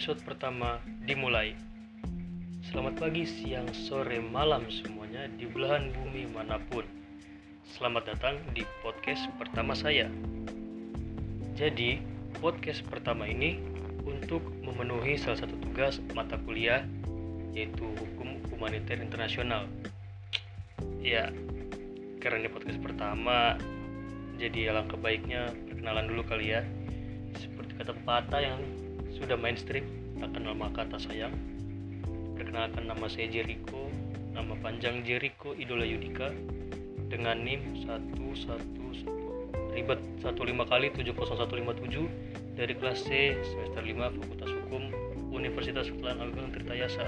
episode pertama dimulai. Selamat pagi, siang, sore, malam semuanya di belahan bumi mana pun. Selamat datang di podcast pertama saya. Jadi, podcast pertama ini untuk memenuhi salah satu tugas mata kuliah yaitu Hukum Humaniter Internasional. Ya, karena ini podcast pertama, jadi alangkah baiknya perkenalan dulu kali ya. Seperti kata pepatah yang sudah mainstream tak kenal maka tak sayang. Perkenalkan nama saya Jericho. Nama panjang Jericho Idola Yudika dengan NIM 111 ribet 15 kali 70157 dari kelas C semester 5 Fakultas Hukum Universitas Kepulauan Agung Tirtayasa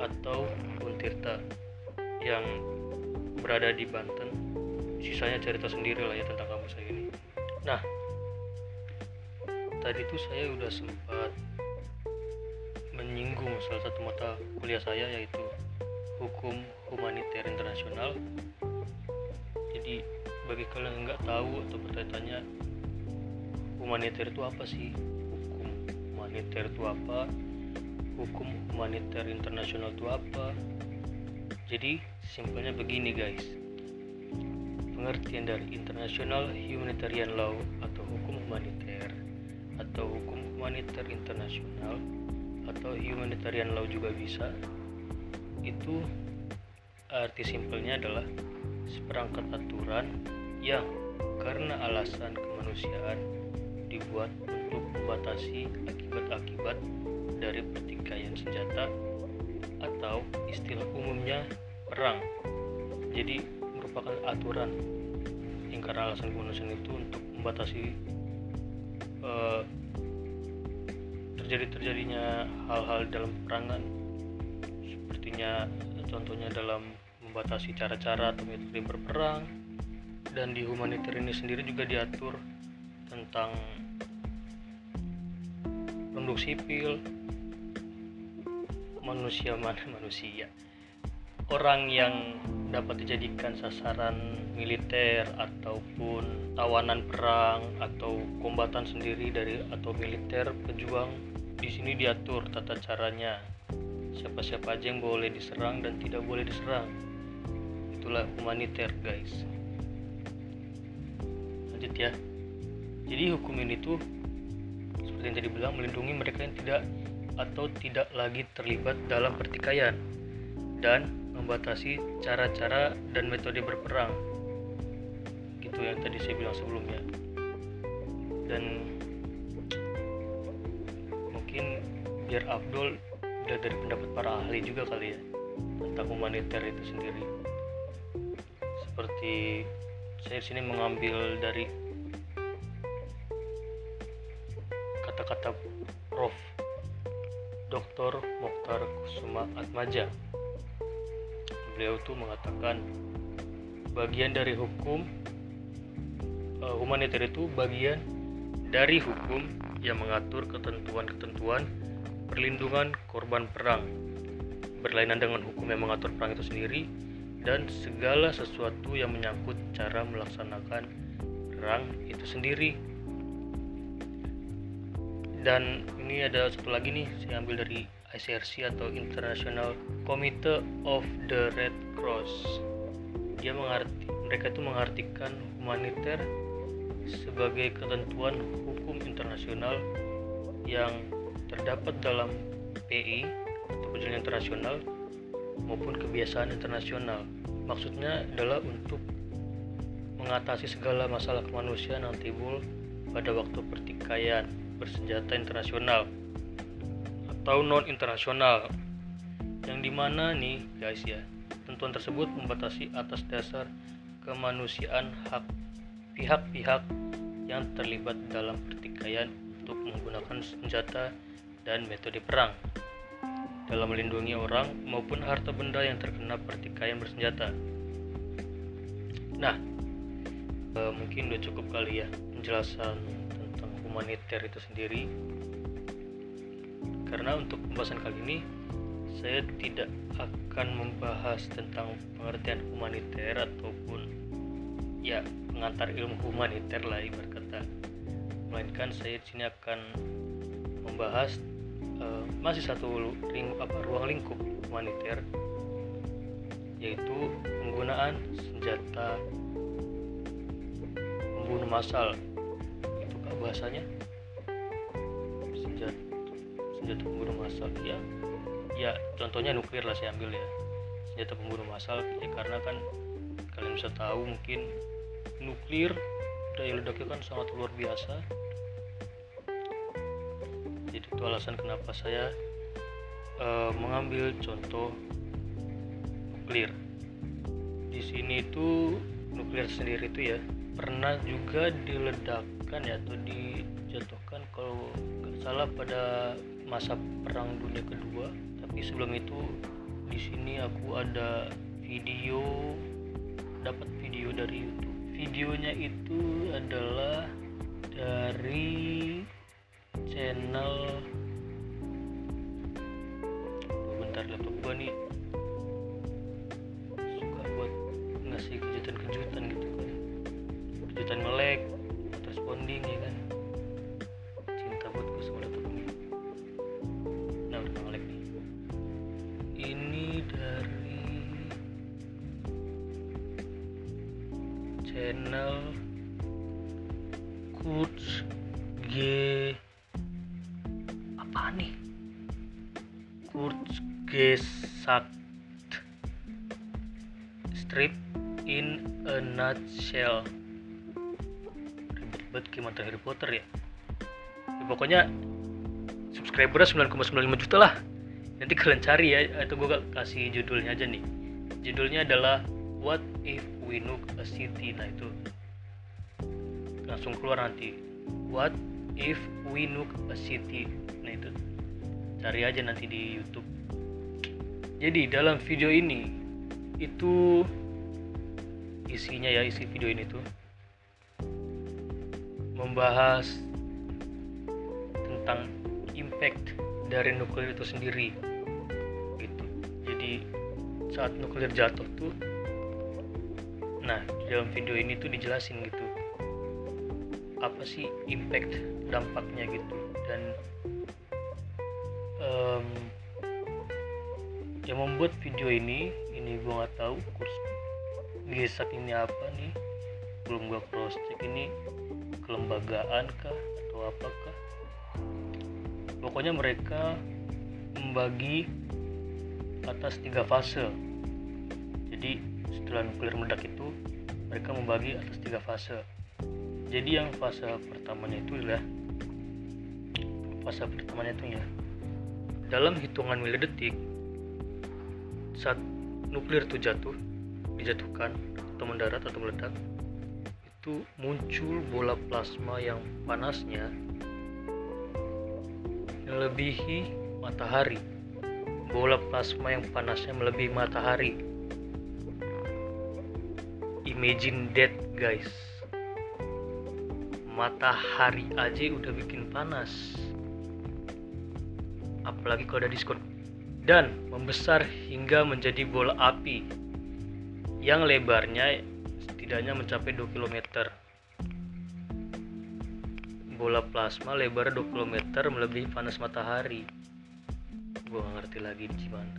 atau Untirta yang berada di Banten. Sisanya cerita sendiri lah ya tentang kampus saya ini. Nah tadi tuh saya udah sempat menyinggung salah satu mata kuliah saya yaitu hukum humaniter internasional. Jadi bagi kalian yang nggak tahu atau bertanya-tanya humaniter itu apa sih? Hukum humaniter itu apa? Hukum humaniter internasional itu apa? Jadi simpelnya begini guys. Pengertian dari international humanitarian law atau hukum humaniter humaniter internasional atau humanitarian law juga bisa itu arti simpelnya adalah seperangkat aturan yang karena alasan kemanusiaan dibuat untuk membatasi akibat-akibat dari pertikaian senjata atau istilah umumnya perang. Jadi merupakan aturan. Yang karena alasan kemanusiaan itu untuk membatasi Eh, terjadi terjadinya hal-hal dalam perangan sepertinya contohnya dalam membatasi cara-cara atau metode berperang dan di humaniter ini sendiri juga diatur tentang penduduk sipil manusia mana manusia orang yang dapat dijadikan sasaran militer ataupun tawanan perang atau kombatan sendiri dari atau militer pejuang di sini diatur tata caranya. Siapa-siapa aja yang boleh diserang dan tidak boleh diserang. Itulah humaniter guys. Lanjut ya. Jadi hukum ini tuh seperti yang tadi bilang melindungi mereka yang tidak atau tidak lagi terlibat dalam pertikaian dan membatasi cara-cara dan metode berperang. Itu yang tadi saya bilang sebelumnya. Dan biar Abdul udah dari pendapat para ahli juga kali ya tentang humaniter itu sendiri seperti saya sini mengambil dari kata-kata Prof. Dr. Mokhtar Kusuma Atmaja. Beliau tuh mengatakan bagian dari hukum uh, humaniter itu bagian dari hukum yang mengatur ketentuan-ketentuan perlindungan korban perang berlainan dengan hukum yang mengatur perang itu sendiri dan segala sesuatu yang menyangkut cara melaksanakan perang itu sendiri. Dan ini ada satu lagi nih saya ambil dari ICRC atau International Committee of the Red Cross. Dia mengerti mereka itu mengartikan humaniter sebagai ketentuan hukum internasional yang terdapat dalam PI atau perjanjian internasional maupun kebiasaan internasional. Maksudnya adalah untuk mengatasi segala masalah kemanusiaan yang timbul pada waktu pertikaian bersenjata internasional atau non internasional yang di mana nih guys ya tentuan tersebut membatasi atas dasar kemanusiaan hak pihak-pihak yang terlibat dalam pertikaian untuk menggunakan senjata dan metode perang dalam melindungi orang maupun harta benda yang terkena pertikaian bersenjata. Nah, e, mungkin udah cukup kali ya penjelasan tentang humaniter itu sendiri. Karena untuk pembahasan kali ini saya tidak akan membahas tentang pengertian humaniter ataupun ya pengantar ilmu humaniter lah ibarat kata melainkan saya di sini akan membahas uh, masih satu ring apa ruang lingkup humaniter yaitu penggunaan senjata pembunuh massal. Itu kah bahasanya? Senjata senjata pembunuh massal ya ya contohnya nuklir lah saya ambil ya. Senjata pembunuh massal ya karena kan kalian bisa tahu mungkin nuklir daya ledaknya kan sangat luar biasa itu alasan kenapa saya uh, mengambil contoh nuklir. Di sini itu nuklir sendiri itu ya pernah juga diledakkan ya atau dijatuhkan kalau nggak salah pada masa perang dunia kedua. Tapi sebelum itu di sini aku ada video dapat video dari YouTube. Videonya itu adalah dari channel. Bentar laptop gua nih Potter ya. ya pokoknya subscribernya 9,95 juta lah. Nanti kalian cari ya atau gue kasih judulnya aja nih. Judulnya adalah What if we nuke a city? Nah itu. Langsung keluar nanti. What if we nuke a city? Nah itu. Cari aja nanti di YouTube. Jadi dalam video ini itu isinya ya isi video ini tuh membahas tentang impact dari nuklir itu sendiri gitu. Jadi saat nuklir jatuh tuh nah dalam video ini tuh dijelasin gitu apa sih impact dampaknya gitu. Dan um, yang membuat video ini ini gua nggak tahu kurs gesat ini apa nih belum gua cross check ini kelembagaan kah atau apakah? Pokoknya mereka membagi atas tiga fase. Jadi setelah nuklir meledak itu mereka membagi atas tiga fase. Jadi yang fase pertamanya itu adalah fase pertamanya itu ya dalam hitungan milidetik saat nuklir itu jatuh dijatuhkan atau mendarat atau meledak itu muncul bola plasma yang panasnya melebihi matahari. Bola plasma yang panasnya melebihi matahari. Imagine that guys. Matahari aja udah bikin panas. Apalagi kalau ada diskon. Dan membesar hingga menjadi bola api. Yang lebarnya setidaknya mencapai 2 km bola plasma lebar 2 km melebihi panas matahari. Gua gak ngerti lagi gimana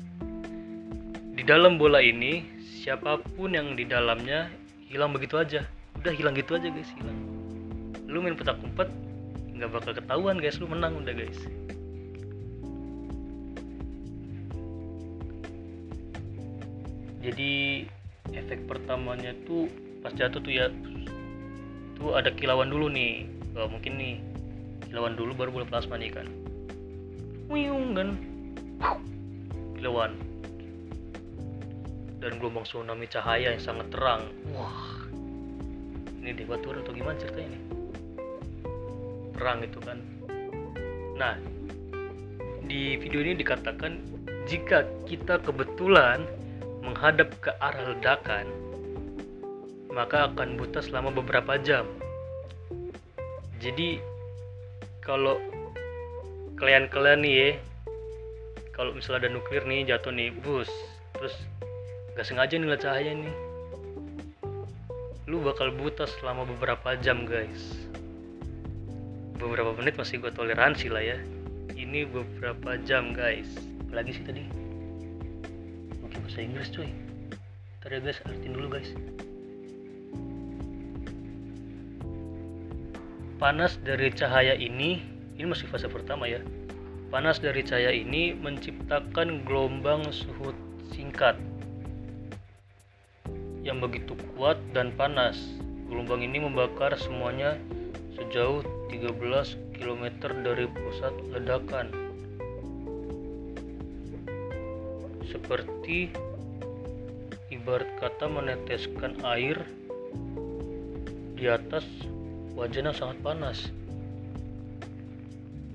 di dalam bola ini siapa pun yang di dalamnya hilang begitu aja. Udah hilang gitu aja guys hilang. Lu main petak umpet nggak bakal ketahuan guys. Lu menang udah guys. Jadi efek pertamanya tuh pas jatuh tuh ya tuh ada kilauan dulu nih oh, mungkin nih kilauan dulu baru bola plasma nih kan. Wiung kan. Kilauan. Dan gelombang tsunami cahaya yang sangat terang. Wah. Ini dewa turun atau gimana ceritanya ini terang itu kan. Nah di video ini dikatakan jika kita kebetulan menghadap ke arah ledakan maka akan buta selama beberapa jam. Jadi kalau kalian-kalian nih ya kalau misalnya ada nuklir nih jatuh nih bus terus gak sengaja nih cahaya nih lu bakal buta selama beberapa jam guys. Beberapa menit masih gue toleransi lah ya. Ini beberapa jam guys. Apalagi sih tadi? Oke bahasa Inggris cuy. Ntar ya guys artiin dulu guys panas dari cahaya ini ini masih fase pertama ya panas dari cahaya ini menciptakan gelombang suhu singkat yang begitu kuat dan panas gelombang ini membakar semuanya sejauh 13 km dari pusat ledakan. Seperti ibarat kata meneteskan air di atas wajan yang sangat panas.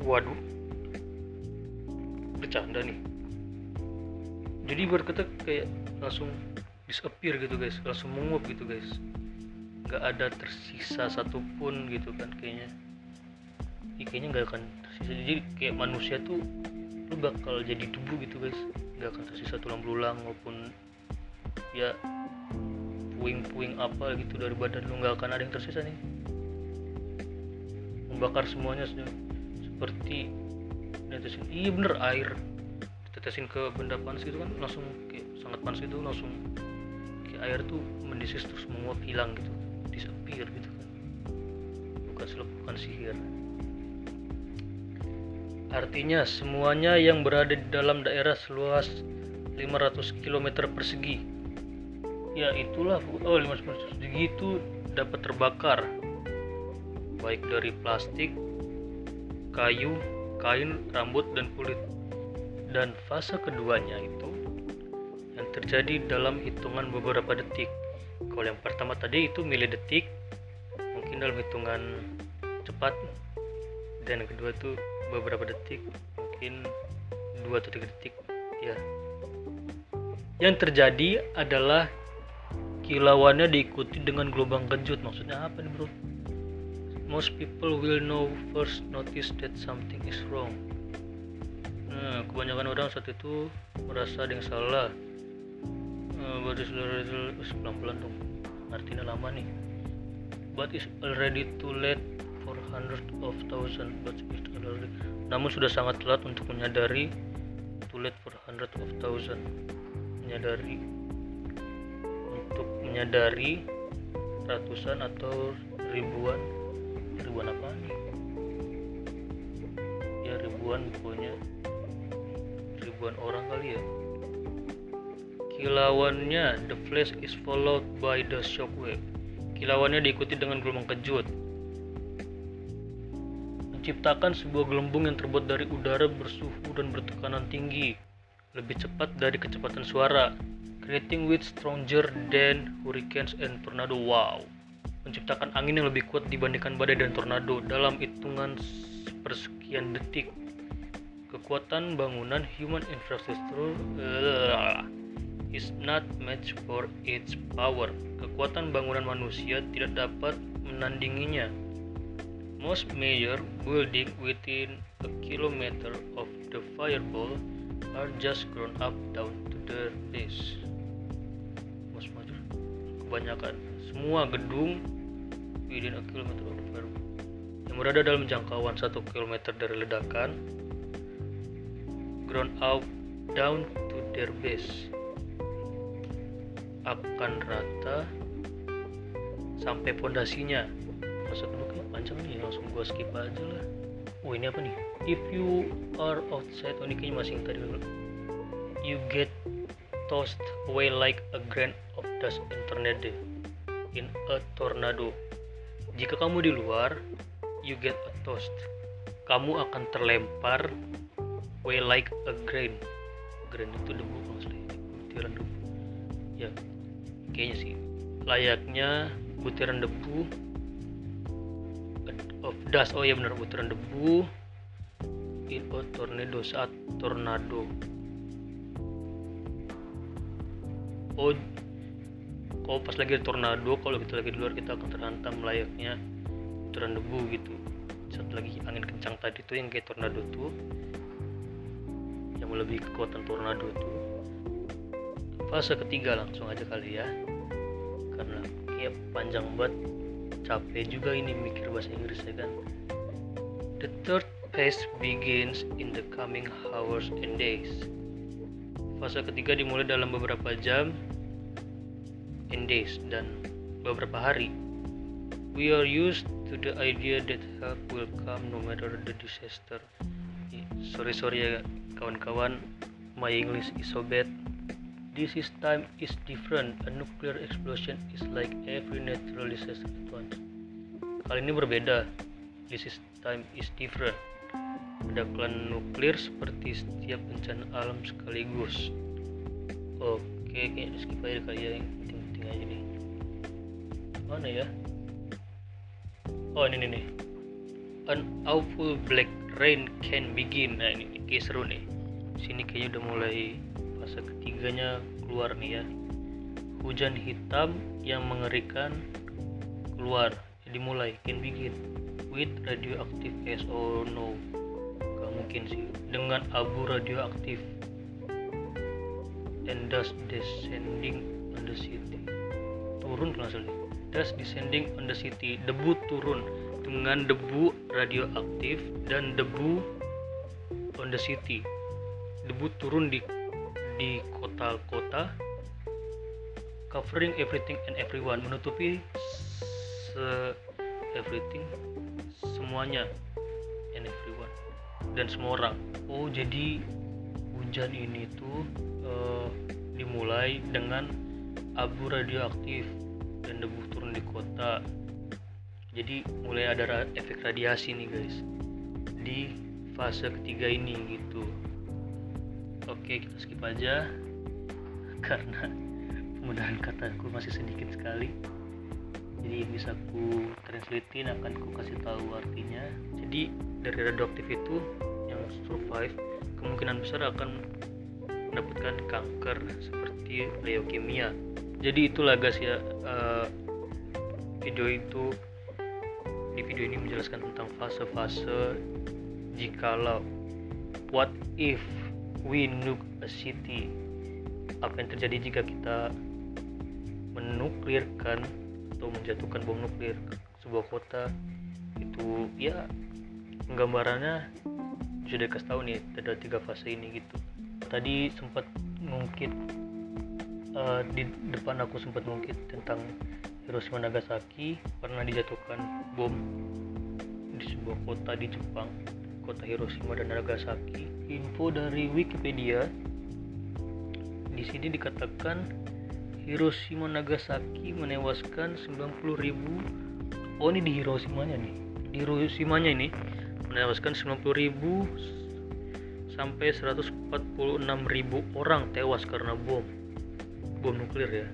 Waduh, bercanda nih. Jadi berkata kayak langsung disappear gitu guys, langsung menguap gitu guys. Nggak ada tersisa satupun gitu kan kayaknya. Ya, kayaknya nggak akan tersisa. Jadi kayak manusia tuh lu bakal jadi debu gitu guys. Nggak akan tersisa tulang belulang maupun ya puing-puing apa gitu dari badan lu. Nggak akan ada yang tersisa nih membakar semuanya seperti netesin iya bener air. Tetesin ke benda panas gitu kan langsung kayak sangat panas itu langsung kayak air tuh mendisis terus menguap hilang gitu. Disappear gitu kan. Bukan sulap bukan sihir. Artinya semuanya yang berada di dalam daerah seluas 500 km persegi. Ya itulah oh 500 km persegi itu dapat terbakar baik dari plastik kayu kain rambut dan kulit. Dan fase keduanya itu yang terjadi dalam hitungan beberapa detik. Kalau yang pertama tadi itu milidetik mungkin dalam hitungan cepat. Dan yang kedua itu beberapa detik mungkin dua atau tiga detik ya. Yang terjadi adalah kilauannya diikuti dengan gelombang kejut. Maksudnya apa nih bro most people will know first notice that something is wrong. Nah kebanyakan orang saat itu merasa ada yang salah. Is already pelan-pelan dong. Artinya lama nih. But is already too late for hundred of thousand but is already namun sudah sangat telat untuk menyadari too late for hundred of thousand menyadari untuk menyadari ratusan atau ribuan ribuan apa ya ribuan pokoknya ribuan orang kali ya Kilauannya, the flash is followed by the shockwave. Kilauannya diikuti dengan gelombang kejut. Menciptakan sebuah gelembung yang terbuat dari udara bersuhu dan bertekanan tinggi, lebih cepat dari kecepatan suara, creating with stronger than hurricanes and tornado. Wow, menciptakan angin yang lebih kuat dibandingkan badai dan tornado dalam hitungan persekian detik. Kekuatan bangunan human infrastructure uh, is not match for its power. Kekuatan bangunan manusia tidak dapat menandinginya. Most major building within a kilometer of the fireball are just grown up down to their base. Most major, kebanyakan semua gedung within a kilometer fireball yang berada dalam jangkauan satu kilometer dari ledakan ground up down to their base. Akan rata sampai pondasinya. Dulu kayak panjang nih langsung gua skip aja lah. Oh ini apa nih? If you are outside oh ini kayaknya masih tadi you get tossed away like a grain of dust. In tornado in a tornado jika kamu di luar you get a tossed kamu akan terlempar away like a grain. Grain itu debu maksudnya butiran debu. Ya kayaknya sih. Layaknya butiran debu. Of dust oh ya benar butiran debu. In a tornado saat tornado. Oh kalau pas lagi tornado kalau kita lagi di luar kita akan terhantam layaknya butiran debu gitu. Saat lagi angin kencang tadi tuh yang kayak tornado tuh yang lebih kekuatan tornado tuh. Fase ketiga langsung aja kali ya. Karena kayak panjang banget. Capek juga ini mikir bahasa Inggris ya kan. The third phase begins in the coming hours and days. Fase ketiga dimulai dalam beberapa jam and days dan beberapa hari. We are used to the idea that help will come no matter the disaster. Sorry sorry ya kawan-kawan, my English is so bad. This is time is different. A nuclear explosion is like every natural disaster at once. Kali ini berbeda. This is time is different. Ledakan nuklir seperti setiap bencana alam sekaligus. Oke, kayaknya skip aja kali ya yang penting-penting aja nih. Mana ya? Oh ini nih. An awful black rain can begin. Nah ini kayak seru nih. Sini kayaknya udah mulai fase ketiganya keluar nih ya. Hujan hitam yang mengerikan keluar. Jadi mulai can begin with radioactive gas oh no gak mungkin sih dengan abu radioaktif and dust descending on the city turun kalau nih dust descending on the city debu turun dengan debu radioaktif dan debu on the city. Debu turun di di kota-kota covering everything and everyone menutupi se everything semuanya and everyone dan semua orang. Oh jadi hujan ini tuh uh, dimulai dengan abu radioaktif dan debu turun di kota. Jadi mulai ada efek radiasi nih guys. Di fase ketiga ini gitu. Oke kita skip aja. Karena penggunaan kataku masih sedikit sekali. Jadi bisa ku translatein akan ku kasih tahu artinya. Jadi dari radioaktif itu yang survive kemungkinan besar akan mendapatkan kanker seperti leukemia. Jadi itulah guys ya uh, video itu di video ini menjelaskan tentang fase-fase jikalau what if we nuke a city? Apa yang terjadi jika kita menuklirkan atau menjatuhkan bom nuklir ke sebuah kota? Itu ya gambarannya sudah kasih tahu nih ada tiga fase ini gitu. Tadi sempat ngungkit uh, di depan aku sempat ngungkit tentang Hiroshima Nagasaki pernah dijatuhkan bom di sebuah kota di Jepang kota Hiroshima dan Nagasaki. Info dari Wikipedia di sini dikatakan Hiroshima Nagasaki menewaskan 90 ribu oh ini di Hiroshima-nya nih. Di Hiroshima-nya ini menewaskan 90 ribu sampai 146 ribu orang tewas karena bom bom nuklir ya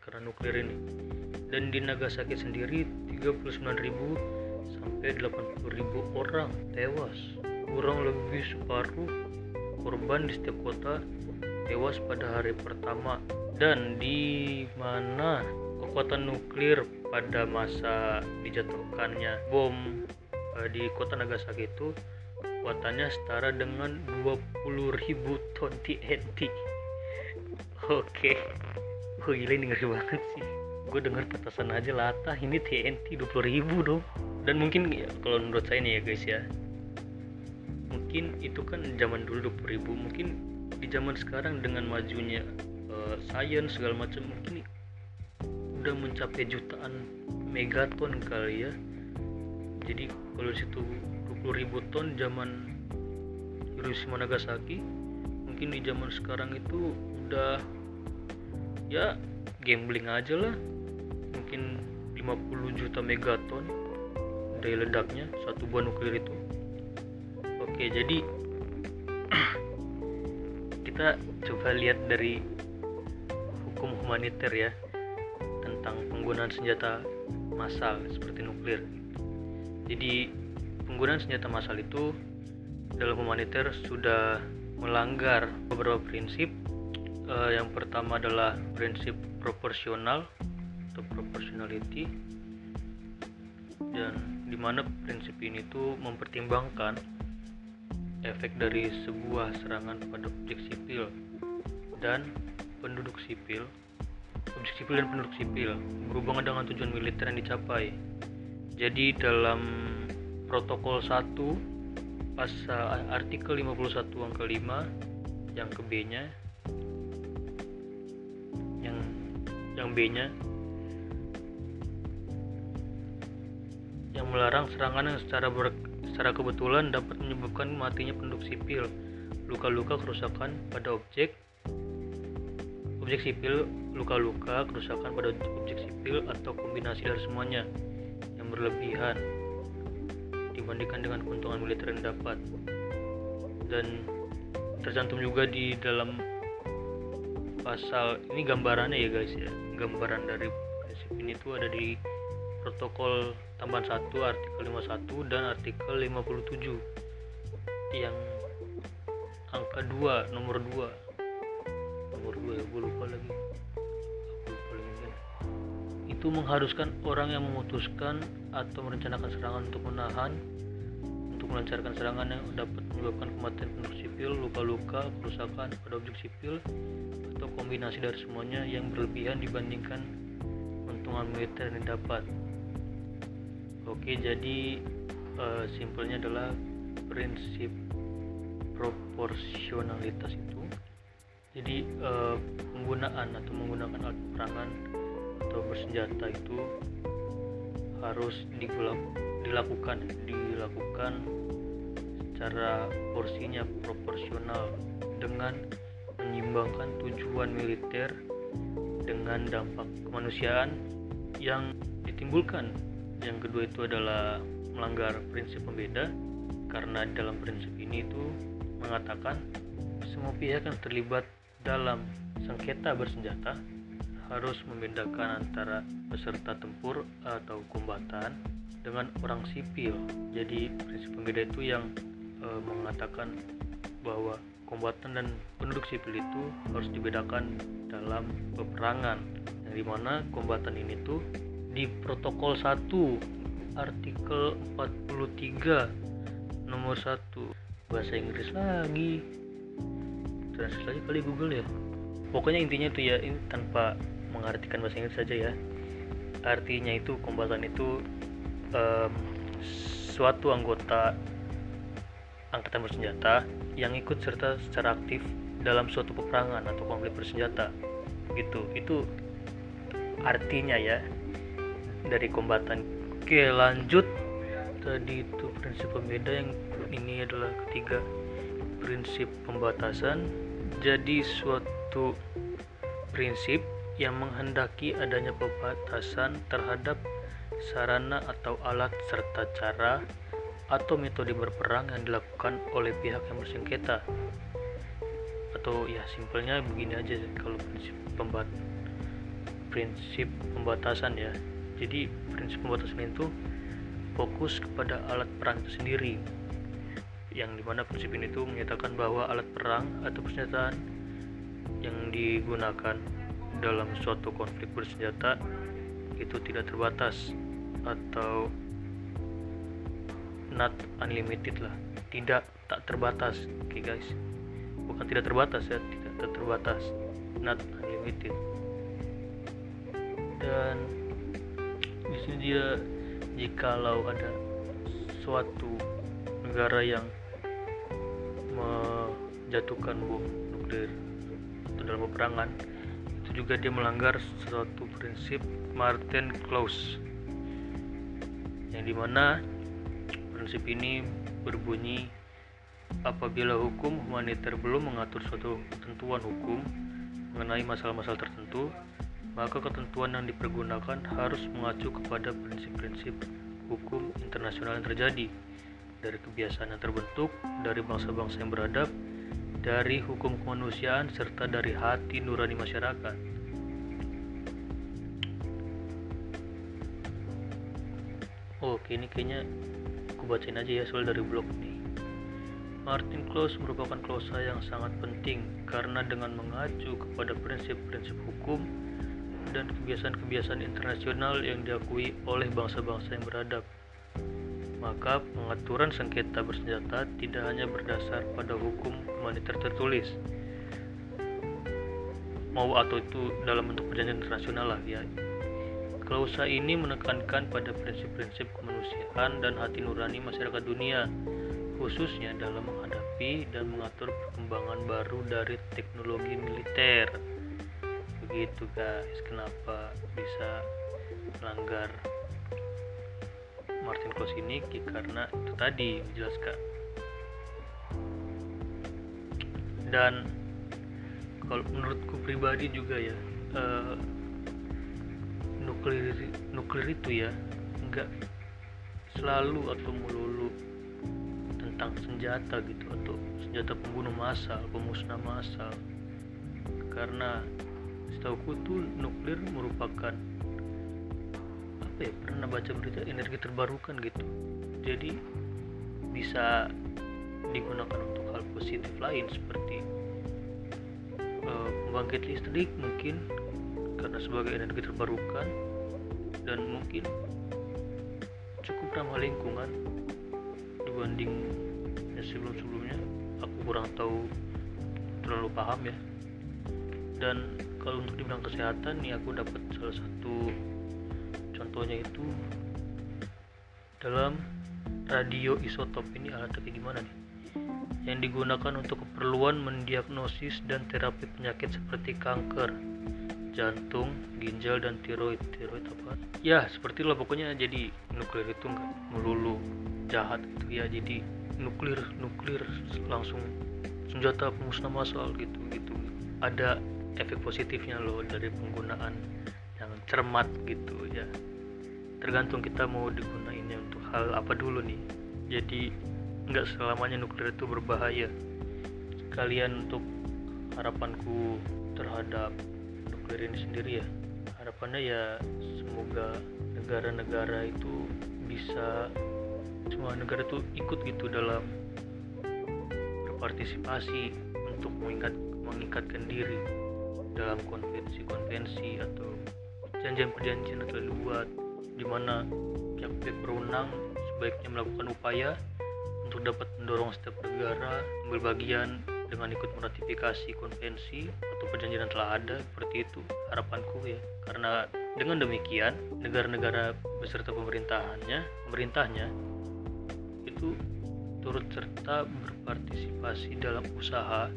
karena nuklir ini. Dan di Nagasaki sendiri 39 ribu sampai 80 ribu orang tewas. Kurang lebih separuh korban di setiap kota tewas pada hari pertama. Dan di mana kekuatan nuklir pada masa dijatuhkannya bom eh, di kota Nagasaki itu kekuatannya setara dengan 20.000 ton TNT oke. Oh gila ini ngeri banget sih. Gue dengar petasan aja latah. Ini TNT 20.000 dong. Dan mungkin ya, kalau menurut saya nih ya guys ya. Mungkin itu kan zaman dulu 20.000 mungkin di zaman sekarang dengan majunya uh, sains segala macam mungkin udah mencapai jutaan megaton kali ya. Jadi kalau situ 20 ribu ton zaman Hiroshima Nagasaki mungkin di zaman sekarang itu udah ya gambling aja lah mungkin 50 juta megaton dari ledaknya satu buah nuklir itu oke jadi kita coba lihat dari hukum humaniter ya tentang penggunaan senjata massal seperti nuklir. Jadi penggunaan senjata massal itu dalam humaniter sudah melanggar beberapa prinsip. Uh, yang pertama adalah prinsip proporsional atau proportionality. Dan di mana prinsip ini tuh mempertimbangkan efek dari sebuah serangan pada objek sipil dan penduduk sipil. Objek sipil dan penduduk sipil berhubungan dengan tujuan militer yang dicapai. Jadi dalam protokol 1 pasal artikel 51 angka 5 yang ke B-nya yang yang B-nya yang melarang serangan yang secara ber, secara kebetulan dapat menyebabkan matinya penduduk sipil, luka-luka kerusakan pada objek objek sipil, luka-luka kerusakan pada objek sipil atau kombinasi dari semuanya yang berlebihan dibandingkan dengan keuntungan militer yang dapat. Dan tercantum juga di dalam pasal ini gambarannya ya guys ya. Gambaran dari prinsip ini tuh ada di protokol tambahan 1 artikel 51 dan artikel 57 yang angka 2 nomor 2 nomor 2 ya gue lupa lagi. Aku lupa lagi kan itu mengharuskan orang yang memutuskan atau merencanakan serangan untuk menahan melancarkan serangan yang dapat menyebabkan kematian penduduk sipil, luka-luka, kerusakan pada objek sipil, atau kombinasi dari semuanya yang berlebihan dibandingkan keuntungan militer yang didapat. Oke, jadi uh, simpelnya adalah prinsip proporsionalitas itu. Jadi uh, penggunaan atau menggunakan alat perangan atau bersenjata itu harus dilakukan dilakukan secara porsinya proporsional dengan menyimbangkan tujuan militer dengan dampak kemanusiaan yang ditimbulkan. Yang kedua itu adalah melanggar prinsip pembeda karena dalam prinsip ini itu mengatakan semua pihak yang terlibat dalam sengketa bersenjata harus membedakan antara peserta tempur atau kombatan dengan orang sipil. Jadi prinsip pembeda itu yang e, mengatakan bahwa kombatan dan penduduk sipil itu harus dibedakan dalam peperangan. Yang di mana kombatan ini tuh di protokol 1 artikel 43 nomor 1 bahasa Inggris lagi. Translate aja kali Google ya. Pokoknya intinya itu ya ini tanpa mengartikan bahasa Inggris saja ya. Artinya itu kombatan itu um, suatu anggota angkatan bersenjata yang ikut serta secara aktif dalam suatu peperangan atau konflik bersenjata. Gitu. Itu artinya ya dari kombatan. Oke lanjut. Tadi itu prinsip pembeda yang ini adalah ketiga prinsip pembatasan. Jadi suatu prinsip yang menghendaki adanya pembatasan terhadap sarana atau alat serta cara atau metode berperang yang dilakukan oleh pihak yang bersengketa. Atau ya simpelnya begini aja kalau prinsip pembat prinsip pembatasan ya. Jadi prinsip pembatasan itu fokus kepada alat perang itu sendiri. Yang di mana prinsip ini tuh menyatakan bahwa alat perang atau persenjataan yang digunakan dalam suatu konflik bersenjata itu tidak terbatas atau not unlimited lah. Tidak tak terbatas. Oke okay guys. Bukan tidak terbatas ya tidak tak terbatas. Not unlimited. Dan di sini dia jikalau ada suatu negara yang menjatuhkan bom nuklir atau dalam peperangan juga dia melanggar suatu prinsip Martin Clause yang di mana prinsip ini berbunyi apabila hukum humaniter belum mengatur suatu ketentuan hukum mengenai masalah-masalah tertentu maka ketentuan yang dipergunakan harus mengacu kepada prinsip-prinsip hukum internasional yang terjadi dari kebiasaan yang terbentuk dari bangsa-bangsa yang beradab dari hukum kemanusiaan serta dari hati nurani masyarakat. Oke, ini kayaknya aku bacain aja ya soal dari blog nih. Martin Clause merupakan klausa yang sangat penting karena dengan mengacu kepada prinsip-prinsip hukum dan kebiasaan-kebiasaan internasional yang diakui oleh bangsa-bangsa yang beradab maka pengaturan sengketa bersenjata tidak hanya berdasar pada hukum humaniter tertulis mau atau itu dalam bentuk perjanjian internasional lah ya klausa ini menekankan pada prinsip-prinsip kemanusiaan dan hati nurani masyarakat dunia khususnya dalam menghadapi dan mengatur perkembangan baru dari teknologi militer. Begitu guys. Kenapa bisa melanggar Martin Kloss ini? Karena itu tadi menjelaskan dan kalau menurutku pribadi juga ya uh, nuklir nuklir itu ya enggak selalu atau melulu tentang senjata gitu atau senjata pembunuh massal pemusnah massal karena setahu tuh nuklir merupakan apa ya pernah baca berita energi terbarukan gitu. Jadi bisa digunakan untuk hal positif lain seperti uh, listrik mungkin karena sebagai energi terbarukan dan mungkin ramah lingkungan dibanding yang sebelum-sebelumnya aku kurang tahu terlalu paham ya dan kalau untuk di bidang kesehatan nih aku dapat salah satu contohnya itu dalam radio isotop ini alatnya gimana nih yang digunakan untuk keperluan mendiagnosis dan terapi penyakit seperti kanker jantung, ginjal dan tiroid. Tiroid apa? Ya, seperti lah pokoknya jadi nuklir itu nggak melulu jahat itu ya. Jadi nuklir nuklir langsung senjata pemusnah massal gitu gitu. Ada efek positifnya loh dari penggunaan yang cermat gitu ya. Tergantung kita mau digunainnya untuk hal apa dulu nih. Jadi nggak selamanya nuklir itu berbahaya kalian untuk harapanku terhadap nuklir ini sendiri ya harapannya ya semoga negara-negara itu bisa semua negara itu ikut gitu dalam berpartisipasi untuk mengikat, mengikatkan diri dalam konvensi-konvensi atau perjanjian-perjanjian yang telah dibuat di mana pihak-pihak berwenang sebaiknya melakukan upaya untuk dapat mendorong setiap negara ambil bagian dengan ikut meratifikasi konvensi atau perjanjian yang telah ada seperti itu harapanku ya. Karena dengan demikian negara-negara beserta pemerintahannya pemerintahnya itu turut serta berpartisipasi dalam usaha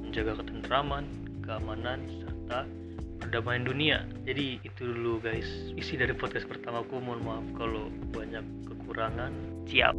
menjaga ketentraman keamanan serta perdamaian dunia. Jadi itu dulu guys. Isi dari podcast pertamaku mohon maaf kalau banyak kekurangan. Siap